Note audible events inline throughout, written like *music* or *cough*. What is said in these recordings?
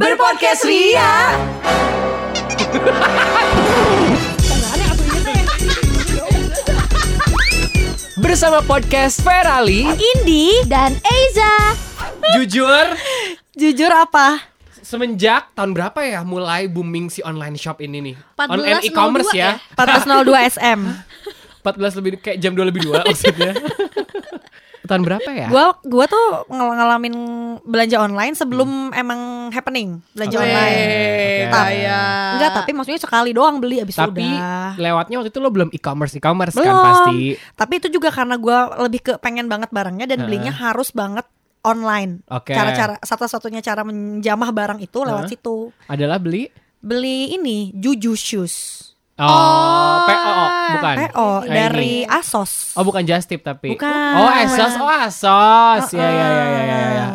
Berpodcast Ria. Bersama podcast Ferali Indi dan Eiza. Jujur Jujur apa? Semenjak tahun berapa ya mulai booming si online shop ini nih 14.02 Online e-commerce ya, 1402 SM. 14 lebih kayak jam 2 lebih 2 maksudnya *laughs* Tahun berapa ya? Gua gua tuh ngel- ngalamin belanja online sebelum emang happening belanja online. Oke. Tapi- Enggak, tapi maksudnya sekali doang beli abis Tapi udah. lewatnya waktu itu lo belum e-commerce e-commerce kan pasti Tapi itu juga karena gua lebih ke pengen banget barangnya dan belinya harus banget online. Oke. Cara-cara satu-satunya cara menjamah barang itu lewat Hah? situ. Adalah beli Beli ini Juju Shoes. Oh, PO bukan PO dari ini. Asos. Oh bukan Just Tip tapi Bukan. Oh Asos Oh Asos Ya ya ya ya ya ya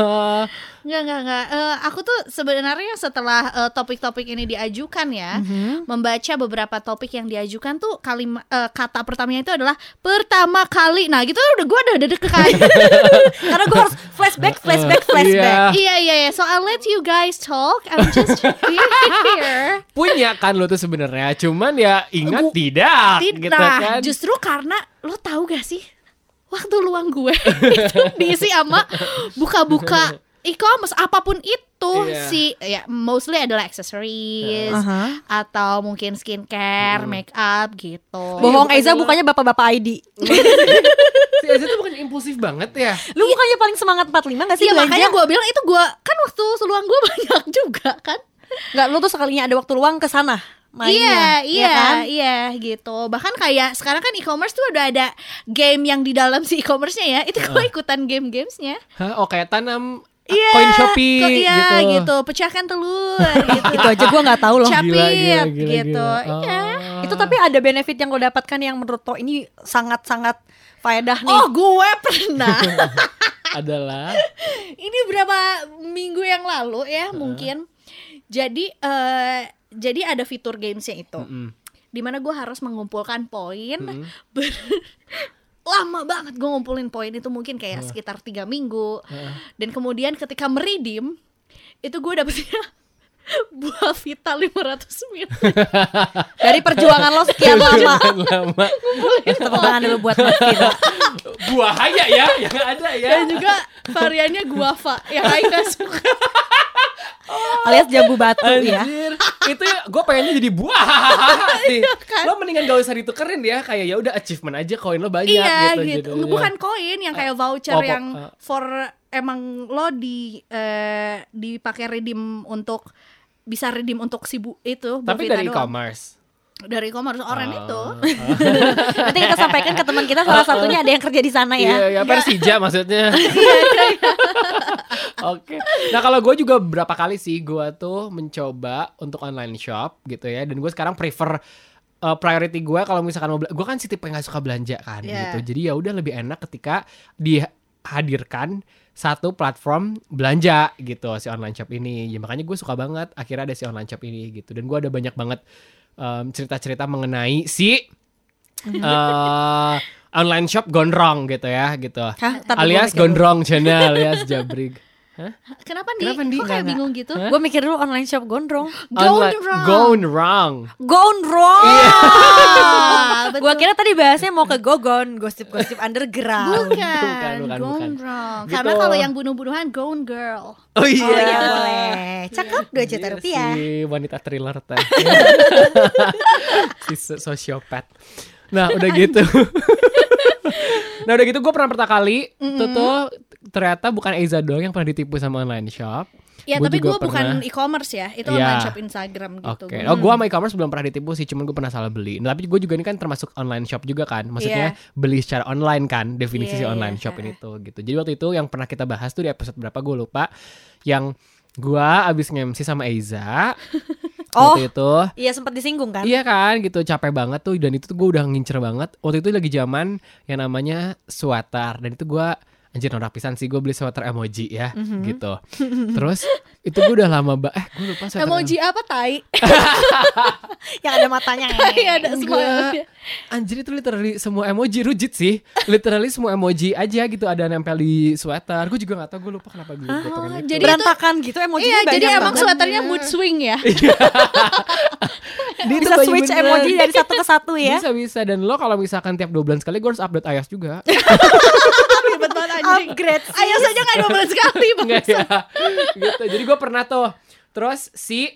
Oh. *laughs* Enggak, enggak, enggak. Eh, aku tuh sebenarnya setelah eh, topik-topik ini diajukan ya, Mhm. membaca beberapa topik yang diajukan tuh kalimat eh, kata pertamanya itu adalah pertama kali. Nah, gitu udah gue udah deg kan. *laughs* Karena gue harus flashback, flashback, flashback. iya, iya, iya. So I'll let you guys talk. I'm just here. *laughs* Punya kan lo tuh sebenarnya Cuman ya ingat Gu- tidak Tidak. gitu kan Justru karena lo tahu gak sih waktu luang gue *laughs* itu diisi sama buka-buka e-commerce apa pun itu Iya. si ya mostly adalah accessories Aha. atau mungkin skincare, make up gitu. Bohong bukannya Eiza lo- bukannya bapak-bapak ID. *laughs* Si Aza tuh bukan impulsif banget ya Lu bukannya paling semangat 45 gak sih Iya belanja? makanya gue bilang itu gue kan waktu luang gue *laughs* banyak juga kan. Enggak, lu tuh sekalinya ada waktu luang ke sana mainnya. iya, ya iya, kan? iya gitu. Bahkan kayak sekarang kan e-commerce tuh udah ada game yang di dalam si e-commerce-nya ya. Itu gue ikutan game-gamesnya. Hah? Oh kayak tanam Iya, koin Shopee iya gitu. gitu. Pecahkan telur *laughs* gitu. Itu aja gua nggak tahu loh. Capit Gila, gila, gila, gitu. gila. Iya. Oh. Itu tapi ada benefit yang lo dapatkan yang menurut lo ini sangat-sangat faedah nih. Oh, gue pernah. *laughs* adalah Ini berapa minggu yang lalu ya mungkin. Jadi eh jadi ada fitur gamesnya itu. Mm. Di mana gue harus mengumpulkan poin. *laughs* ber- lama banget gue ngumpulin poin itu mungkin kayak sekitar tiga minggu. Dan kemudian ketika meridim itu gue dapetnya *laughs* buah Vita 500 ml. *laughs* Dari perjuangan lo sekian lama. lama Tepuk tangan dulu buat Mas Vira. buahaya ya yang ada ya Dan juga variannya guava yang Aika suka. *laughs* Alias jambu batu ya. Anjir, itu gue pengennya jadi buah *laughs* nih. kan? Lo mendingan gak usah ditukerin ya, kayak ya udah achievement aja koin lo banyak iya gitu. gitu. jadinya. Bukan koin yang kayak voucher oh, po- yang uh. for emang lo di eh, dipakai redeem untuk bisa redeem untuk si bu itu Tapi dari e-commerce. Dari e-commerce orang itu *laughs* Nanti kita sampaikan ke teman kita salah satunya ada yang kerja di sana Iya, ya. ya Persija maksudnya. *laughs* Oke. Nah kalau gue juga berapa kali sih gue tuh mencoba untuk online shop gitu ya, dan gue sekarang prefer uh, priority gue kalau misalkan mau gue kan si tipe yang gak suka belanja kan Iya. gitu. Jadi ya udah lebih enak ketika dihadirkan satu platform belanja gitu si online shop ini. Ya makanya gue suka banget akhirnya ada si online shop ini gitu. Dan gue ada banyak banget um, cerita-cerita mengenai si uh, online shop gone wrong gitu ya gitu. Hah? Alias gondrong channel alias jabrig. Kenapa nih Kenapa, Ndi? kok kayak bingung gitu Gue mikir dulu online shop gondrong. Gone wrong. Gone wrong. Gone wrong. *laughs* Betul. Gua kira tadi bahasnya mau ke gogon, gosip-gosip underground. bukan, Bukan, bukan, gone bukan. wrong Gitu. karena kalau yang bunuh-bunuhan gone girl Oh Oh iya boleh. Cakep 2 juta Iya, rupiah. Si wanita thriller teh. *laughs* si so- sosiopat. Nah udah gitu. *laughs* nah udah gitu gue pernah pertama kali itu tuh ternyata bukan Eiza doang yang pernah ditipu sama online shop. ya Gua tapi gue bukan e-commerce ya itu Iya. online shop Instagram gitu Oke. Oh, gue sama e-commerce belum pernah ditipu sih, cuman gue pernah salah beli. Nah, tapi gue juga ini kan termasuk online shop juga kan. Maksudnya beli secara online kan, definisi si Iya, online iya, shop ini heeh. tuh gitu. Jadi waktu itu yang pernah kita bahas tuh di episode berapa gue lupa yang gua abis nge-MC sama Eiza *laughs* Oh. waktu itu. Iya sempat disinggung kan? Iya kan gitu. Capek banget tuh. Dan itu tuh gue udah ngincer banget. Waktu itu lagi zaman yang namanya sweater dan itu gua anjir norak pisan sih gue beli sweater emoji ya gitu terus itu gue udah lama ba eh gue lupa sweater Emoji apa tai? *laughs* Yang ada matanya. Iya ada semua. Anjir itu literally semua emoji rujit sih. Literally semua emoji aja gitu ada nempel di sweater. Gue juga gak tahu gue lupa kenapa gue gue pengen itu. jadi Berantakan gitu emojinya Iya, jadi emang banget. sweaternya mood swing ya. *laughs* *laughs* Dia bisa switch beneran. emoji dari satu ke satu ya. Bisa bisa dan lo kalau misalkan tiap dua bulan sekali gue harus update ayas juga. *laughs* Ribet banget anjing. Upgrade. Ayo saja nggak dua bulan sekali *laughs* Enggak ya. gitu. Jadi gue pernah tuh. Terus si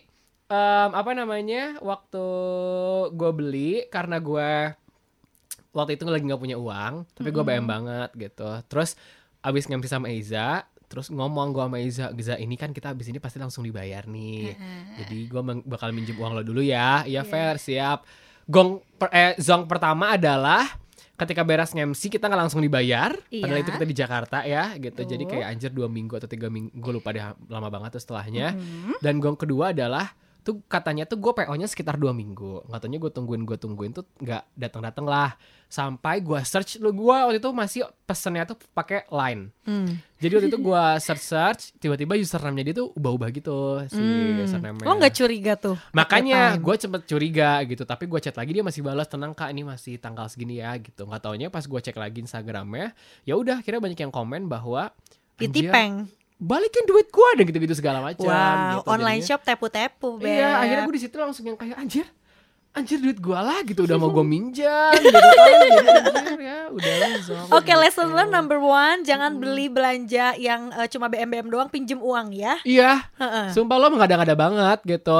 em, apa namanya? Waktu gue beli karena gue waktu itu lagi nggak punya uang, tapi gue bayang banget gitu. Terus abis ngemsi sama Eiza, terus ngomong gue sama Eiza, Giza ini kan kita abis ini pasti langsung dibayar nih. Jadi gue bakal minjem uang lo dulu ya. Iya fair, siap. Gong per- eh, zong pertama adalah ketika beres ngemsi kita nggak langsung dibayar. Padahal Iya. itu kita di Jakarta ya gitu. Jadi Betul. kayak anjir dua minggu atau tiga minggu gue lupa deh lama banget tuh setelahnya. Mm-hmm. Dan gong kedua adalah tuh katanya tuh gue PO-nya sekitar dua minggu. Nggak taunya gue tungguin gue tungguin tuh nggak datang datang lah. Sampai gue search lu gue waktu itu masih pesennya tuh pakai line. Hmm. Jadi waktu itu gue search search tiba-tiba username-nya dia tuh ubah-ubah gitu si Hmm. username-nya. Lo nggak curiga tuh? Makanya gue sempet curiga gitu Tapi gue chat lagi dia masih balas Tenang kak ini masih tanggal segini ya gitu Gak taunya pas gue cek lagi Instagramnya ya udah akhirnya banyak yang komen bahwa anjir, Ditipeng. Balikin duit gue dan gitu-gitu segala macam Wow, gitu. online Jadinya- shop tepu-tepu. Iya akhirnya gue di situ langsung yang kayak anjir Anjir duit gue lah gitu Udah mau gue *laughs* minjam gitu kan Jadi anjir ya udah langsung Oke, lesson gitu. learn number one, jangan beli belanja yang eh, cuma BM-BM doang, pinjem uang ya. Iya Heeh. Sumpah lo mengada-ngada banget gitu.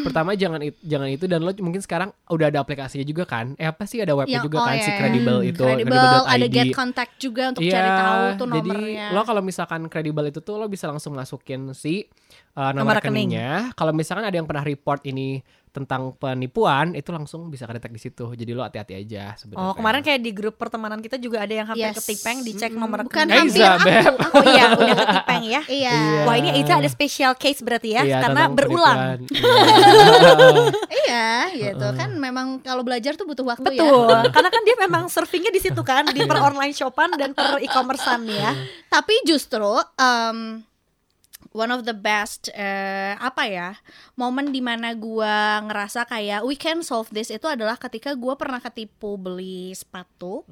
Pertama jangan it- jangan itu dan lo mungkin sekarang udah ada aplikasinya juga kan? Eh apa sih ada webnya Yang- juga oh kan iya, si iya. Credible Hmm, itu Credible, ada credible.id. get contact juga untuk Iya, cari tahu tuh jadi nomornya. lo kalau misalkan kredibel itu tuh lo bisa langsung masukin si uh, Nomor nomor, rekening. rekeningnya. Kalau misalkan ada yang pernah report ini tentang penipuan, itu langsung bisa kedetek di situ. Jadi lo hati-hati aja sebenarnya. Oh, kemarin kayak di grup pertemanan kita juga ada yang hampir Yes. ketipeng, dicek nomor Bukan rekening. hampir, Eiza, aku, Beb. aku Oh iya, udah *laughs* ketipeng ya. Iya. Iya. Wah, ini Eiza ada special case berarti ya, Iya, karena berulang. Iya. Iya, gitu kan memang kalau belajar tuh butuh waktu ya. Betul, *laughs* karena kan dia memang surfingnya di situ kan, di per online shopan dan per e-commercean ya. Tapi justru um, one of the best eh, apa ya momen di mana gua ngerasa kayak we can solve this itu adalah ketika gua pernah ketipu beli sepatu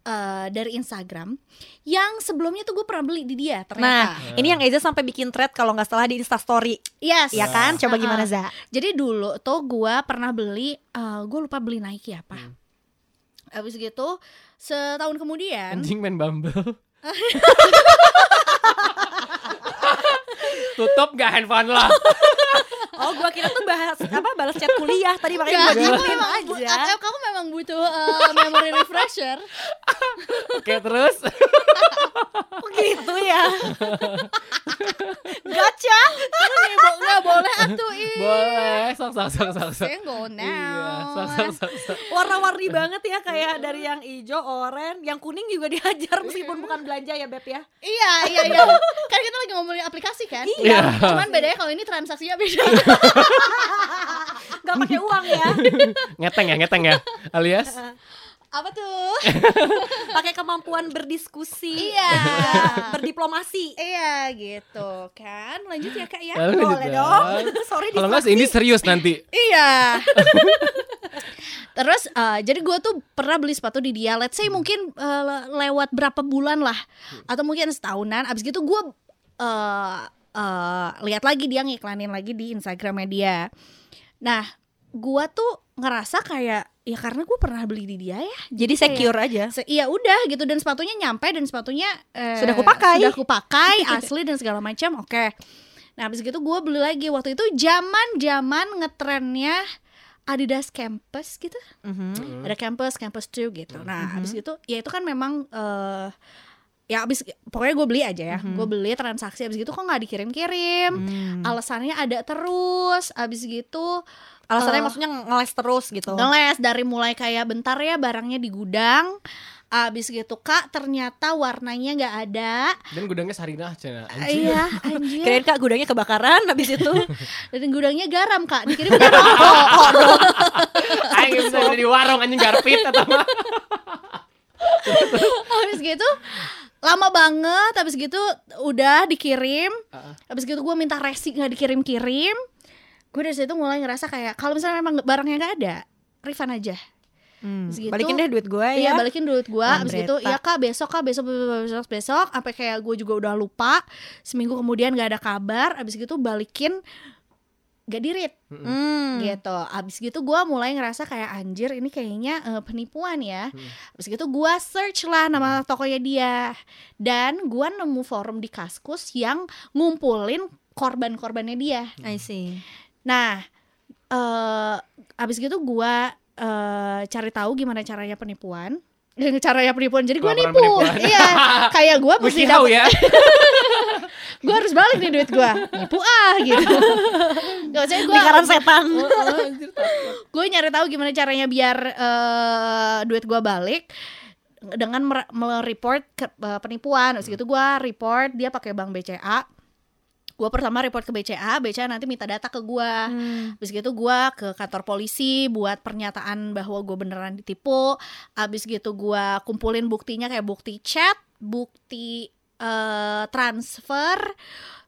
eh, dari Instagram yang sebelumnya tuh gue pernah beli di dia Nah, ternyata. ini yang Eiza sampai bikin thread kalau nggak salah di Instastory, yes, ya kan? Coba Uh-uh. gimana Za? Jadi dulu tuh gua pernah beli, eh gue lupa beli Nike apa. Abis gitu setahun kemudian, Anjing main Bumble. *laughs* Tutup gak handphone lo? *laughs* Oh, gua kira tuh bahas apa balas chat kuliah tadi makanya gua memang, bu- aja. atau kamu memang butuh eh, memory refresher. Oke terus *laughs* Oh, gitu ya. Gacha. Nggak boleh atuh ih. Boleh Sok sok sok sok sok Iya, sok sok sok sok. Warna-warni banget ya kayak dari yang hijau, oranye, yang kuning juga dihajar meskipun *laughs* bukan belanja ya Beb ya. Iya iya iya. Kan kita lagi ngomongin aplikasi kan. Iya. Cuman bedanya kalau ini transaksinya beda. *laughs* Gak pakai uang ya. Ngeteng ya ngeteng ya Alias Apa tuh? *laughs* pakai kemampuan berdiskusi. Iya. Ya, *laughs* berdiplomasi. Iya gitu kan. Lanjut ya kak ya. Lalu lanjut Boleh dong. dong. *laughs* Sorry Kalau nggak ini serius nanti Iya. Terus eh, jadi gue tuh pernah beli sepatu di dia. Let's say mungkin le- lewat berapa bulan lah, atau mungkin setahunan. Abis gitu gue eh eh, lihat lagi dia ngiklanin lagi di Instagramnya dia. Nah, gue tuh ngerasa kayak ya karena gue pernah beli di dia ya. Jadi kayak- secure aja. Se- Iya udah gitu. Dan sepatunya nyampe dan sepatunya eh, Sudah kupakai. sudah kupakai *laughs* asli dan segala macam. Oke. Nah habis gitu gue beli lagi. Waktu itu zaman zaman ngetrennya Adidas Campus gitu. Mhm. ada Campus Campus 2 gitu. Nah habis itu ya itu kan memang eh ya habis pokoknya gue beli aja ya. Gue beli transaksi habis gitu kok nggak dikirim-kirim. Hmm. alasannya ada terus. Habis gitu Alasannya Eh, maksudnya ngeles terus gitu. ngeles dari mulai kayak bentar ya barangnya di gudang. Abis gitu kak ternyata warnanya nggak ada. Dan gudangnya Sarinah Cina iya anjir. Kirain kak gudangnya kebakaran. Habis itu. *laughs* dan gudangnya garam kak. Dikirim ke rokok Aing bisa beli di warung anjing garpit atau mah habis gitu lama banget. Habis gitu udah dikirim. Habis gitu gue minta resi nggak dikirim-kirim gue dari situ mulai ngerasa kayak kalau misalnya memang barangnya nggak ada refund aja. Hmm, Segitu. Balikin deh duit gue Iya ya. balikin duit gue Abis itu Iya kak besok kak besok besok besok, besok Sampai kayak gue juga udah lupa Seminggu kemudian gak ada kabar. Abis gitu balikin Gak dirit Hmm. gitu. Abis gitu gue mulai ngerasa kayak Anjir ini kayaknya eh, penipuan ya. Hmm. Abis gitu gue search lah nama tokonya dia. Dan gue nemu forum di Kaskus Yang ngumpulin korban-korbannya dia. I see. Nah, eh abis gitu gua eh cari tahu gimana caranya penipuan. *laughs* caranya penipuan. Jadi gua Pelaporan nipu. penipuan. Iya, *laughs* kayak gua mesti dapet, ya. *laughs* gua harus balik nih duit gua. Nipu ah gitu. Gak usah gua Lingkaran setan. gue nyari tahu gimana caranya biar eh, duit gua balik dengan mer- mereport ke eh, penipuan. Terus gitu gua report dia pakai bank BCA. Gua pertama report ke BCA, BCA nanti minta data ke gua. Hmm. Abis gitu gua ke kantor polisi buat pernyataan bahwa gue beneran ditipu. Abis gitu gua kumpulin buktinya kayak bukti chat, bukti eh, transfer,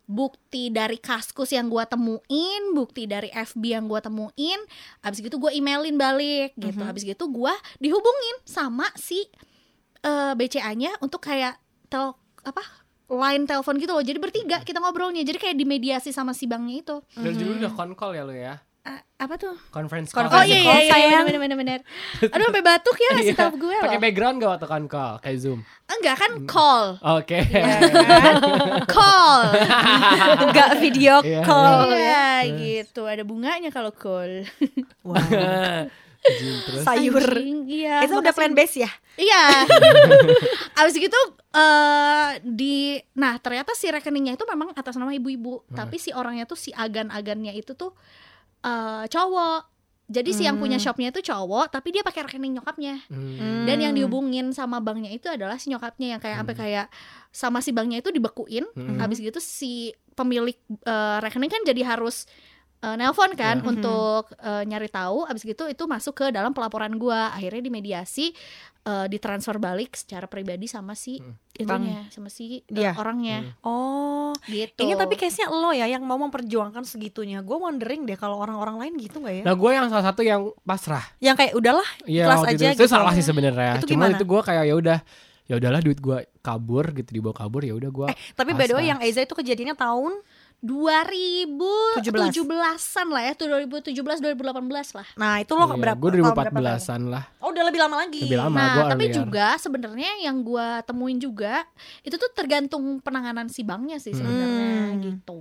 bukti dari kaskus yang gua temuin, bukti dari FB yang gua temuin. Abis gitu gua emailin balik gitu. Abis gitu gua dihubungin sama si eh, BCA-nya untuk kayak tel apa line telepon gitu loh. Jadi bertiga kita ngobrolnya. Jadi kayak dimediasi sama si banknya itu. Dari dulu udah konkol ya lu ya. Ah, apa tuh? Conference Conference call. Oh iya iya, iya, sayang. bener bener bener. Aduh sampai batuk ya ngasih Iya. tahu gue Pakai loh. background gak waktu kan call kayak Zoom? Enggak kan call. Oke. Ya *laughs* kan? call. Enggak video Iya, call ya. Iya gitu. Ada bunganya kalau call. *laughs* Wow. Terus Sayur. Anjing, Iya. Itu udah plan base ya? Iya. *laughs* Abis gitu eh di nah ternyata si rekeningnya itu memang atas nama ibu-ibu, tapi si orangnya tuh si agan-agannya itu tuh eh cowok. Jadi si yang punya shopnya itu cowok, tapi dia pakai rekening nyokapnya. Hmm. Dan yang dihubungin sama banknya itu adalah si nyokapnya yang kayak sampai kayak sama si banknya itu dibekuin. Hmm. Habis gitu si pemilik eh, rekening kan jadi harus eh, nelpon kan Ya. untuk eh, nyari tahu. Habis gitu itu masuk ke dalam pelaporan gua. Akhirnya dimediasi eh, ditransfer balik secara pribadi sama si Hmm. itunya, sama si Dia. orangnya. Oh, Gitu. ini tapi case-nya lo ya yang mau memperjuangkan segitunya. Gue wondering deh kalau orang-orang lain gitu nggak ya? Nah gue yang salah satu yang pasrah. Yang kayak udahlah, ikhlas waktu aja itu. Itu gitu. salah sih sebenarnya. Itu Cuma gimana? itu gue kayak ya udah ya udahlah duit gue kabur gitu dibawa kabur ya udah gue. Eh, tapi by the way yang Eza itu kejadiannya tahun 2017-an lah ya, tuh 2017 2018 lah. Nah, itu lo Iya, berapa? gue tahun berapa 2014an lah. Oh, udah lebih lama lagi. Lebih lama. Nah, gua tapi earlier. juga sebenarnya yang gua temuin juga itu tuh tergantung penanganan si banknya sih sebenarnya Hmm. gitu.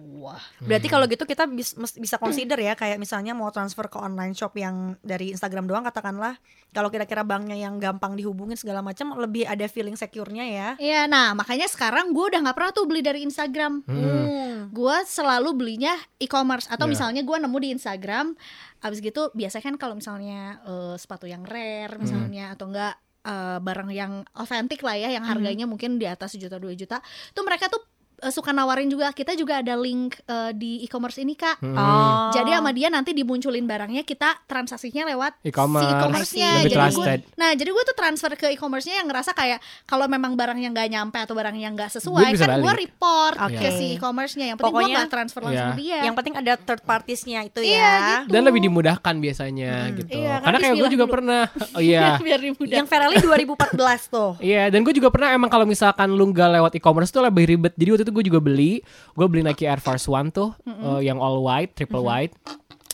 Berarti kalau gitu kita bis- bisa consider ya kayak misalnya mau transfer ke online shop yang dari Instagram doang katakanlah. Kalau kira-kira banknya yang gampang dihubungin segala macam lebih ada feeling secure-nya ya. Iya, nah makanya sekarang gua udah nggak pernah tuh beli dari Instagram. Hmm. Gua selalu belinya e-commerce. Atau Iya. misalnya gua nemu di Instagram, abis gitu biasanya kan kalau misalnya eh, sepatu yang rare misalnya atau enggak eh, barang yang otentik lah ya, yang harganya mungkin di atas sejuta dua juta, tuh mereka tuh eh, suka nawarin juga kita juga ada link eh, di e-commerce ini kak. Hmm. Oh. Jadi sama dia nanti dimunculin barangnya kita transaksinya lewat E-commerce. si e-commerce-nya. Lebih Jadi gua, trusted. nah jadi gue tuh transfer ke e-commerce-nya yang ngerasa kayak kalau memang barangnya nggak nyampe atau barang yang nggak sesuai kan gue report Oke. ke si e-commerce-nya. Yang penting gue Pokoknya- nggak transfer langsung Iya. ke dia. Yang penting ada third parties-nya itu Iya, ya. gitu. Dan lebih dimudahkan biasanya gitu. Iya, kan Karena kayak gue juga dulu. pernah. Oh iya. *laughs* biar dimudah. Yang Ferrari 2014 tuh. Iya, dan gue juga pernah emang kalau misalkan lu nggak lewat e-commerce tuh lebih ribet. Jadi waktu itu gue juga beli, gue beli Nike Air Force One tuh, eh, yang all white, triple white.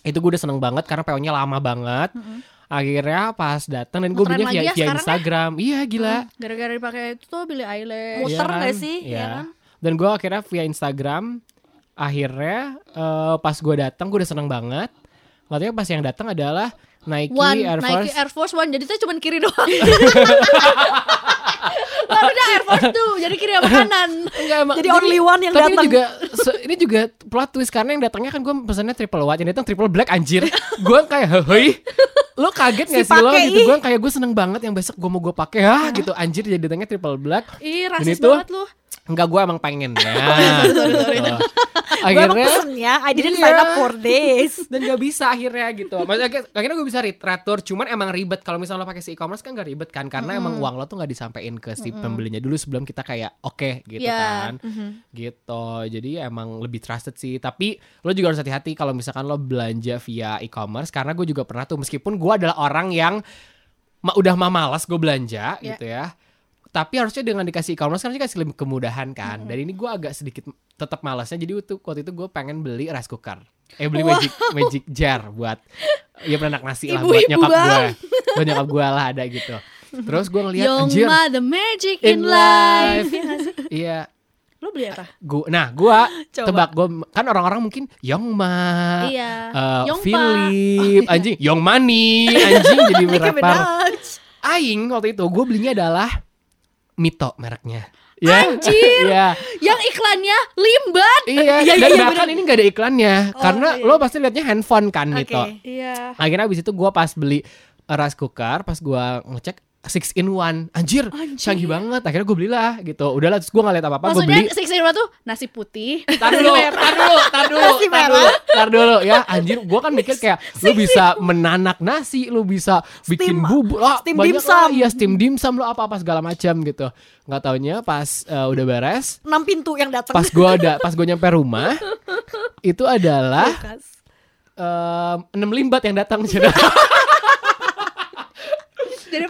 Itu gue udah seneng banget karena PO-nya lama banget. Akhirnya pas datang dan gue belinya via, ya via sekarang Instagram. Iya gila. Gara-gara dipakai itu tuh Billie Eilish. Muter nggak sih? Iya. Iya kan? Dan gue akhirnya via Instagram. Akhirnya eh, pas gue datang gue udah seneng banget. Katanya pas yang datang adalah Nike One, Air Nike Force. Air Force One, jadi tuh cuma kiri doang. *laughs* Baru udah Air Force Two, jadi kiri sama kanan. Enggak, emang. Jadi only one yang tapi datang. ini juga ini juga plot twist karena yang datangnya kan gue pesannya triple white, yang datang triple black anjir. gue kayak hei. Lo kaget gak Si sih lo gitu? Gue kayak gue seneng banget yang besok gue mau gue pakai ah gitu anjir jadi datangnya triple black. Ih, rasis banget lu. Enggak gue emang pengen *laughs* ya. Emang Akhirnya pesennya I didn't Iya. sign up for this *laughs* dan gak bisa akhirnya gitu. Maksudnya akhir- akhirnya gue bisa ret- retur, cuman emang ribet kalau misalnya lo pakai si e-commerce kan gak ribet kan karena emang uang lo tuh nggak disampaikan ke si pembelinya dulu sebelum kita kayak oke gitu Iya. kan. Gitu. Jadi emang lebih trusted sih. Tapi lo juga harus hati-hati kalau misalkan lo belanja via e-commerce karena gue juga pernah tuh meskipun gue adalah orang yang ma- udah mah malas gue belanja Iya. gitu ya. Tapi harusnya dengan dikasih e-commerce kan kasih lebih kemudahan kan. Dan ini gue agak sedikit tetap malasnya. Jadi waktu, waktu itu gue pengen beli rice cooker. Eh beli magic magic jar buat ya penanak nasi lah buat nyokap gue. Buat nyokap gue lah ada gitu. Terus gue ngeliat Yongma anjir the magic in in life. life. *laughs* Iya, Lo beli apa? gua nah gua Coba. tebak gua kan orang-orang mungkin Yongma, iya. Yongpa. Philip, anjing, Yong Money, *laughs* anjing jadi Nicki rapper. Minaj. Aing waktu itu gue belinya adalah Mito mereknya. Ya, Anjir. Iya, Yang iklannya limbat. iya. Iya, Dan iya, bahkan ini gak ada iklannya, Oh, karena iya. lo pasti liatnya handphone kan Oke. Mito. Iya. Akhirnya abis itu gue pas beli rice cooker, pas gua ngecek six in one, anjir, Anjir. canggih banget. Akhirnya gue belilah gitu. Udahlah, terus gue gak liat apa-apa, gue Maksudnya beli. six in one tuh nasi putih. Tar dulu, tar dulu, tar dulu, tar dulu, tar dulu ya. Anjir, gua kan mikir kayak lu bisa menanak nasi, lu bisa bikin Steam- bubur, lah steam banyak dimsum. lah, iya steam dimsum lu apa-apa segala macam gitu. Nggak taunya pas eh, udah beres, Enam pintu yang datang pas gua ada pas gua nyampe rumah, *laughs* itu adalah Kulkas. em, enam limbat yang datang *laughs*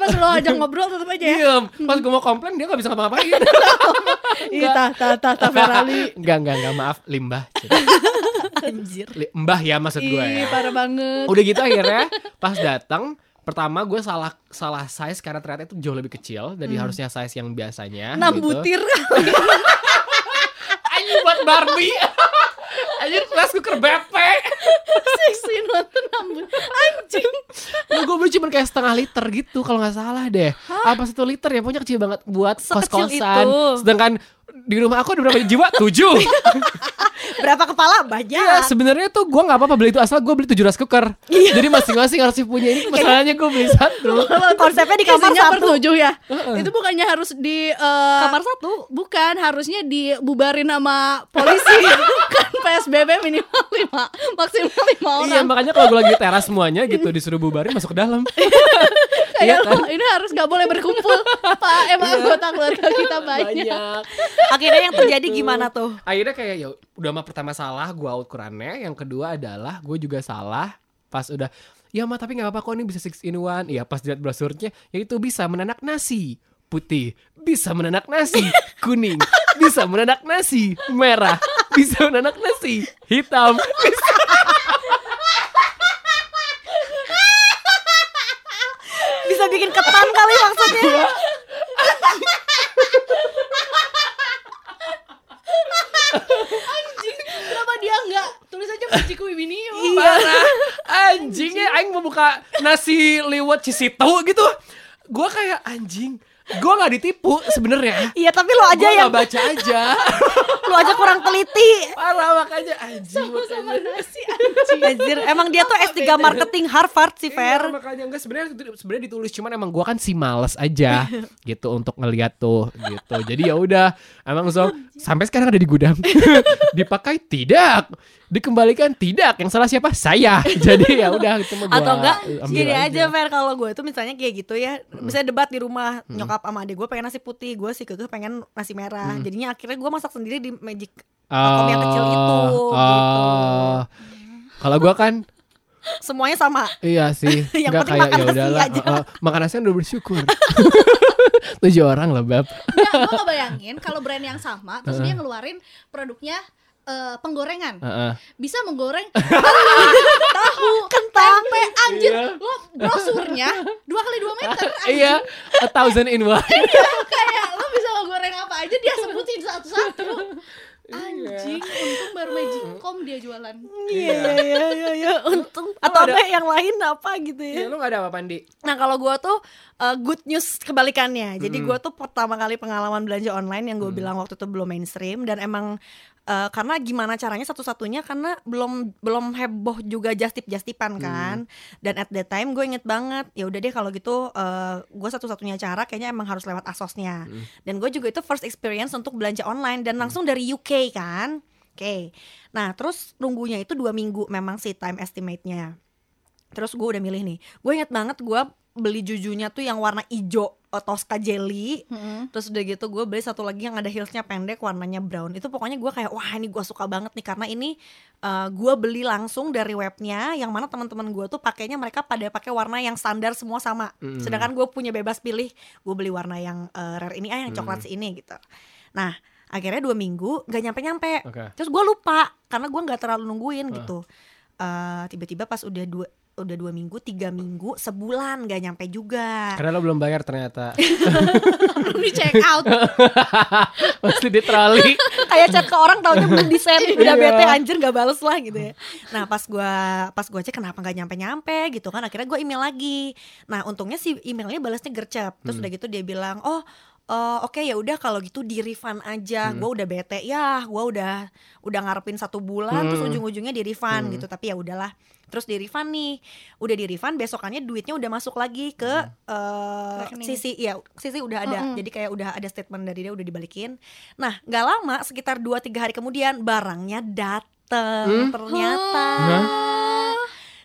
Pas lo ajak ngobrol tetap aja ya. Diem. Pas gua mau komplain dia nggak bisa ngapa-ngapain. *laughs* Iya, tah tah tah tah Ferrari. *laughs* Enggak, enggak, enggak, maaf, limbah. Anjir Mbah ya maksud gue Ih, ya. parah banget. udah gitu akhirnya pas datang pertama gue salah salah size karena ternyata itu jauh lebih kecil dari harusnya size yang biasanya Enam gitu. butir. *laughs* anjing buat Barbie anjir rice cooker bepe Six in one tuh enam butir. Anjing. Nah, gue beli cuma kayak setengah liter gitu kalau nggak salah deh. Apa satu liter ya? Pokoknya kecil banget buat Sekecil kos-kosan. itu. sedangkan di rumah aku ada berapa jiwa? Tujuh *laughs* Berapa kepala? Banyak Iya sebenarnya tuh gue nggak apa-apa beli itu asal gue beli tujuh rice cooker jadi masing-masing harus punya ini masalahnya gue beli satu *laughs* Konsepnya di kamar Isinya satu bertujuh ya. Itu bukannya harus di eh, Kamar satu Bukan, harusnya dibubarin sama polisi. *laughs* kan PSBB minimal lima, maksimal lima orang. Iya makanya kalau gue lagi teras semuanya gitu disuruh bubarin masuk ke dalam. *laughs* Kayak iya lo, ini harus nggak boleh berkumpul. Pak, emang anggota keluarga kita banyak. Akhirnya yang terjadi gimana tuh? Akhirnya kayak ya udah mah pertama salah gue out Qurannya, yang kedua adalah gue juga salah pas udah ya mah tapi nggak apa kok ini bisa six in one. Iya pas dilihat brosurnya ya itu bisa menanak nasi putih, bisa menanak nasi *laughs* kuning, bisa menanak nasi merah, bisa menanak nasi hitam. Bisa. *laughs* Bisa bikin ketan kali maksudnya Kenapa *laughs* dia nggak tulis aja Fujiku Ibinio? Parah. Anjingnya Aing mau buka nasi liwet Cisitu gitu. Gue kayak anjing Gue gak ditipu sebenarnya. Iya tapi lo aja Gue yang gak baca aja. *laughs* Lo aja kurang teliti. Parah makanya anjing Sama nasi anjing. Anjir Emang dia tuh S3 marketing Harvard sih Iya, Fer. makanya. Enggak sebenarnya sebenarnya ditulis cuman emang gua kan si males aja *laughs* gitu untuk ngeliat tuh gitu. Jadi ya udah emang so sampai sekarang ada di gudang. *laughs* Dipakai? Tidak, dikembalikan tidak. Yang salah siapa? Saya. *laughs* Jadi ya udah itu gua Atau enggak Gini aja Fer Kalau gue tuh misalnya kayak gitu ya Misalnya debat di rumah Nyokap sama adik gue pengen nasi putih Gue si kekeh pengen nasi merah Jadinya akhirnya gue masak sendiri di magic Vakum yang kecil itu, gitu. oh. Kalau gua kan *laughs* Semuanya sama Iya sih, *laughs* Yang nggak penting kayak makan ya nasi udahlah. aja. uh, uh, makan nasi kan udah bersyukur. Tujuh orang lah bab. Nggak, gue ngebayangin kalau brand yang sama terus dia ngeluarin produknya eh, penggorengan Heeh. bisa menggoreng telur, *laughs* tahu, Kentang. tempe, anjir. Iya. Lo brosurnya dua kali dua meter. *laughs* Iya, a thousand in one. *laughs* Iya, kayak lo bisa menggoreng apa aja dia sebutin satu-satu. Iya. Anjing, untung baru Magicom dia jualan. Iya iya iya iya Untung Atau ada- yang lain apa gitu ya Iya, lu gak ada apa Pandi? Nah kalau gue tuh uh, good news kebalikannya. Jadi gue tuh pertama kali pengalaman belanja online yang gue bilang waktu itu belum mainstream dan emang Eh, karena gimana caranya satu-satunya karena belum belum heboh juga justip justipan kan. Dan at that time gue inget banget ya udah deh kalau gitu eh, gue satu-satunya cara kayaknya emang harus lewat asosnya. Dan gue juga itu first experience untuk belanja online dan langsung dari UK kan. Oke. Nah terus nunggunya itu dua minggu memang sih time estimate-nya. Terus gue udah milih nih. Gue inget banget gue beli jujunya tuh yang warna ijo eh, Tosca jelly Mm-mm. Terus udah gitu gue beli satu lagi yang ada heelsnya pendek warnanya brown Itu pokoknya gue kayak wah ini gue suka banget nih Karena ini uh, gue beli langsung dari webnya Yang mana teman-teman gue tuh pakainya mereka pada pakai warna yang standar semua sama Mm. Sedangkan gue punya bebas pilih Gue beli warna yang uh, rare ini ah yang coklat sih ini gitu Nah akhirnya dua minggu gak nyampe-nyampe Oke. Terus gue lupa karena gue nggak terlalu nungguin Ah. gitu Eh, Tiba-tiba pas udah dua udah dua minggu, tiga minggu, sebulan gak nyampe juga. Karena lo belum bayar ternyata. *laughs* belum *laughs* di check out. Masih di troli. kayak chat ke orang taunya belum di send. *laughs* Udah Iya. bete anjir gak bales lah gitu ya. Nah pas gua pas gua cek kenapa nggak nyampe nyampe gitu kan akhirnya gue email lagi. Nah untungnya si emailnya balasnya gercep. Terus udah gitu dia bilang oh eh, oke ya udah kalau gitu di refund aja gua udah bete ya gua udah udah ngarepin satu bulan terus Hmm. ujung-ujungnya di refund gitu tapi ya udahlah terus di refund nih udah di refund besokannya duitnya udah masuk lagi ke eh, Rekening. sisi ya sisi udah ada Mm-mm. jadi kayak udah ada statement dari dia udah dibalikin nah nggak lama sekitar 2-3 hari kemudian barangnya dateng Hmm? ternyata Hah?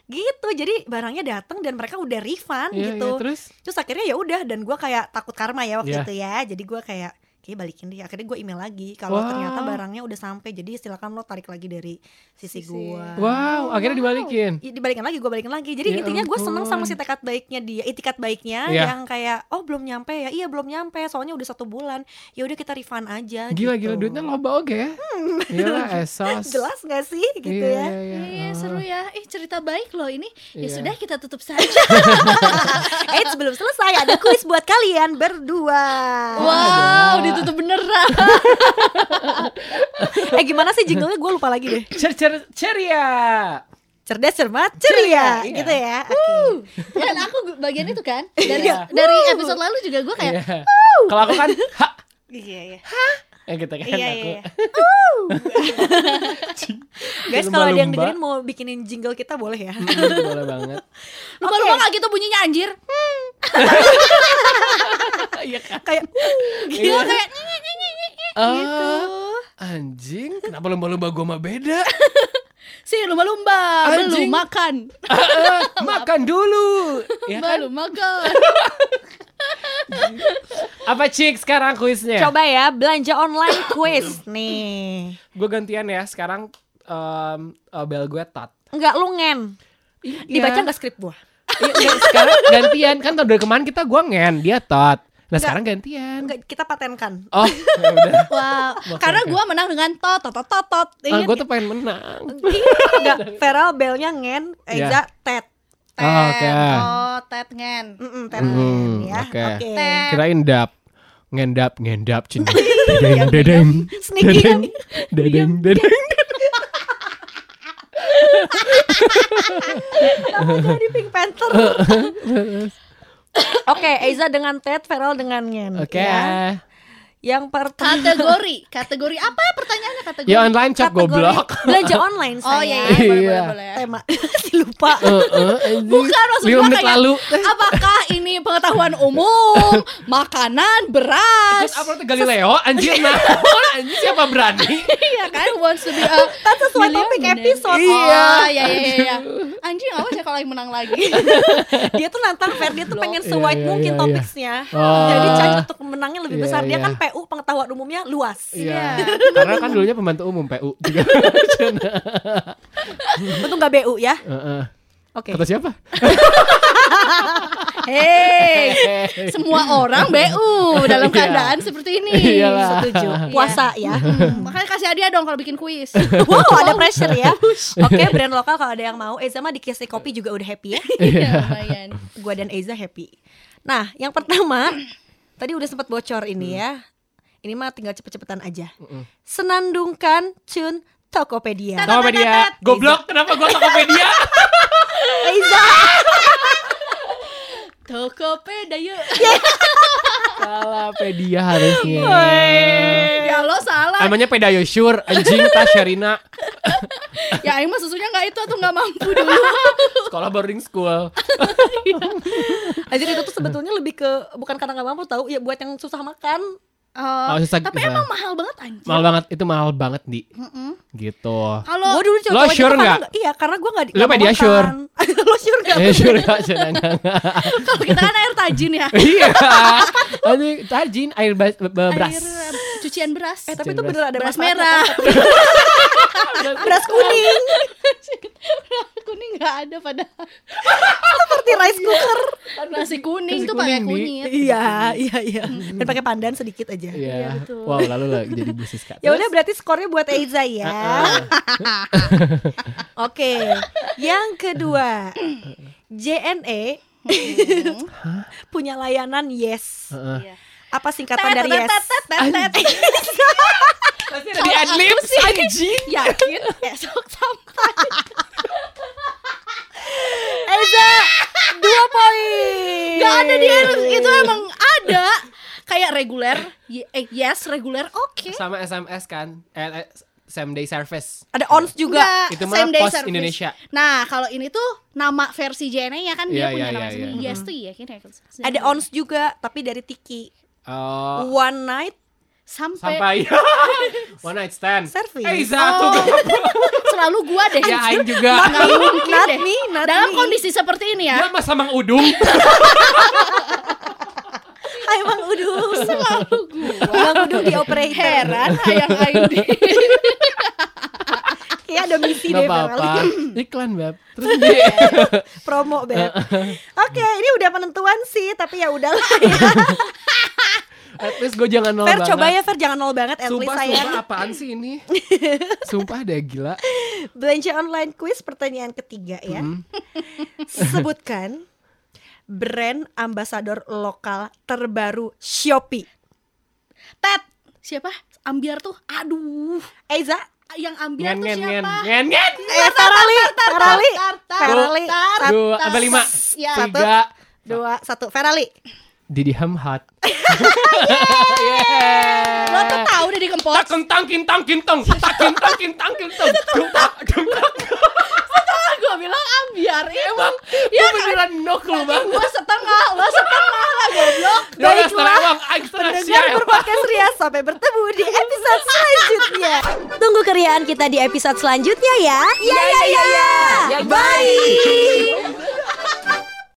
Gitu jadi barangnya dateng dan mereka udah refund Iya, gitu. iya, terus? Terus akhirnya ya udah dan gua kayak takut karma ya waktu Iya. itu ya. Jadi gua kayak kayak balikin deh akhirnya gue email lagi kalau Wow. ternyata barangnya udah sampai jadi silakan lo tarik lagi dari sisi, Sisi. gua Wow, akhirnya dibalikin. Ya, dibalikin lagi gue balikin lagi jadi Ya intinya gue seneng sama si tekad baiknya dia itikat baiknya Iya. yang kayak oh belum nyampe ya iya belum nyampe soalnya udah satu bulan ya udah kita refund aja Gila gitu. gila duitnya loba oke ya. Gila *laughs* esos. jelas gak sih gitu Iya, ya iya, Iya Oh. seru ya Ih cerita baik loh ini Ya Iya. sudah kita tutup saja *laughs* eh sebelum selesai ada kuis buat kalian berdua Wow ditutup beneran. *laughs* Eh gimana sih jinglenya? Gue lupa lagi deh. Cer cer ceria. cerdas cermat ceria. Ceria, iya. gitu ya. Oke. Kan aku bagian itu kan. *laughs* Dari, Iya. dari episode lalu juga gue kayak Iya. Kalau aku kan *laughs* ha. Iya iya. Ya gitu kan Iya, aku. iya, guys kalau ada yang dengerin mau bikinin jingle kita boleh ya? Hmm, boleh banget. Lupa-lupa gak gitu bunyinya anjir *laughs* Iya kan. kayak Iya. Kayak Ah, anjing, kenapa lomba-lomba gua mah beda? *laughs* Si lumba-lumba Anjing. Belum makan *laughs* Ah, Makan dulu. Ya kan? Belum makan Apa cik sekarang kuisnya? coba ya belanja online *coughs* quiz nih Gue gantian ya sekarang em, eh, bel gue tot. Enggak lu ngen dibaca nggak skrip gua Iya, iya, sekarang gantian kan tahun dari kemarin kita gua ngen, dia tot. Nah sekarang gantian. Enggak, kita patenkan Oh, ya udah. *laughs* Wow Karena gue menang dengan tot tot tot tot tot Ah, Ingat gue tuh pengen menang. Enggak, *laughs* Feral belnya ngen, Iya. Eza tet Oh, Oke. Oh tet ngen Mm-mm, tet Hmm, ngen ya oke. Oke Tet. Kirain dap. Ngendap, ngendap, cini. *laughs* Dedeng, dedeng. Sneaky Dedeng, dedeng, dedeng. Jadi Pink Panther *laughs* Oke, Eza dengan Ted, Feral dengan Ngen Oke. ya. Yang pertama Kategori *laughs* Kategori apa pertanyaannya kategori Ya online shop kategori goblok. Belanja online saya Oh iya, iya boleh, boleh, Iya. boleh. Tema *laughs* Si lupa Heeh, anjing. Bukan maksud Lima gua menit kayak lalu. Apakah ini pengetahuan umum *laughs* Makanan Beras Terus upload ke Galileo, anjir nah. anjir siapa berani? Iya kan Wants to be a Kan sesuai topik episode Iya. Oh iya iya iya Anjing awas ya kalau yang menang lagi Dia tuh nantang Fer, dia tuh pengen Iya, se-wide iya, mungkin iya, topiknya Oh. Jadi chance untuk menangnya lebih Iya, besar Dia iya. kan PU pengetahuan umumnya luas. Iya. Karena kan dulunya pembantu umum PU juga. *laughs* Untung gak BU ya. Heeh. Oke. Kata siapa? *laughs* Hei. Semua orang BU *laughs* Dalam Iya. keadaan seperti ini. Iyalah. Setuju. Puasa ya. Hmm, Makanya kasih hadiah dong kalau bikin kuis. Wow ada pressure ya. Oke brand lokal kalau ada yang mau. Eza mah dikasih kopi juga udah happy ya. Iya lumayan. Gua dan Eza happy. Nah yang pertama Tadi udah sempat bocor ini ya Ini mah tinggal cepet-cepetan aja. Senandungkan Cun Tokopedia. Tokopedia. Goblok, kenapa gua Tokopedia? *laughs* Eza. *laughs* Tokopedia yuk. *laughs* Salah pedia harusnya. Ya lo salah. Namanya Pedayosur, anjing tas Sherina, ya aing mah susunya nggak itu atau nggak mampu dulu? Sekolah boarding school. Anjir itu tuh sebetulnya lebih ke bukan karena nggak mampu tahu. Ya buat yang susah makan. Oh, Oh, susah- tapi susah. emang mahal banget anjir Mahal banget, itu mahal banget di. Mm-mm. Gitu. kalau Gue dulu coba Lo sure nggak? Iya karena gue nggak di- Lo nggak Pediasure? makan. *laughs* Lo sure nggak? Eh, sure gak? Sure nggak? *laughs* kalau kita kan air tajin ya Iya. *laughs* Ini tajin air beras. air cucian beras Eh tapi Cucian itu bener ada beras merah *laughs* *laughs* beras kuning kuning nggak ada pada *laughs* seperti rice cooker. nasi kuning Nasi tuh pakai kunyit Iya iya iya. Dan pakai pandan sedikit aja. Iya. betul. Wow, lalu lagi jadi Bu Siska. Ya udah berarti skornya buat Eiza ya. Ah, Oke. Yang kedua, JNE punya layanan Yes. Heeh. Iya. Apa singkatan dari Yes? Pasti ada di adlib anjing. yakin esok sampai Eiza dua poin. nggak ada di Eros itu emang ada kayak reguler eh, yes reguler oke Sama SMS kan. Eh, eh, same day service. Ada ons juga. Nggak, Itu mah same day Pos service. Indonesia. Nah, kalau ini tuh nama versi JNE ya kan dia Iya, punya iya, nama iya, sendiri. iya. Yes tuh ya kayaknya. Ada ons juga tapi dari Tiki. Oh, One night sampai, sampai *laughs* one night stand. Service. Eh, satu. Oh. *laughs* selalu gua deh. Ya, Aing juga. Nggak mungkin Not deh. me, not Dalam me. kondisi seperti ini Ya, ya. masa Mang Udung. Hai Bang Udung. Selalu gua. Bang Udung di operator. Heran hayang aing *laughs* ada misi deh apa-apa. *laughs* Iklan, Beb. Terus di *laughs* promo beb. Oke, ini udah penentuan sih, tapi ya udahlah. Ya. *laughs* At least gue jangan nol Fer banget. coba ya Fer jangan nol banget at least Sumpah, saya. sumpah apaan sih ini? sumpah deh gila. Belanja online quiz pertanyaan ketiga ya. Hmm. Sebutkan brand ambasador lokal terbaru Shopee. Tet. Siapa? Ambiar tuh. Aduh. Eiza, Yang Ngen tuh ngen ngen siapa? ngen ngen. eh Ferali, Ferali, tar, tar, Ferali, tar, satu, Dua, apa lima? Ya. Satu. Tiga. dua, satu, Ferali. Didi Hamhat. *laughs* Lo tuh tahu udah dikempot. Tak kentang kintang kintang tak kintang kintang kintang Dumpak dumpak Gue bilang ambiar emang. Ya beneran nok lu bang Gue setengah, lo setengah lah goblok. Ya Baiklah. setengah uang Aing setengah Pendengar berpodcast Ria sampai bertemu di episode selanjutnya. Tunggu keriaan kita di episode selanjutnya ya. Ya ya ya.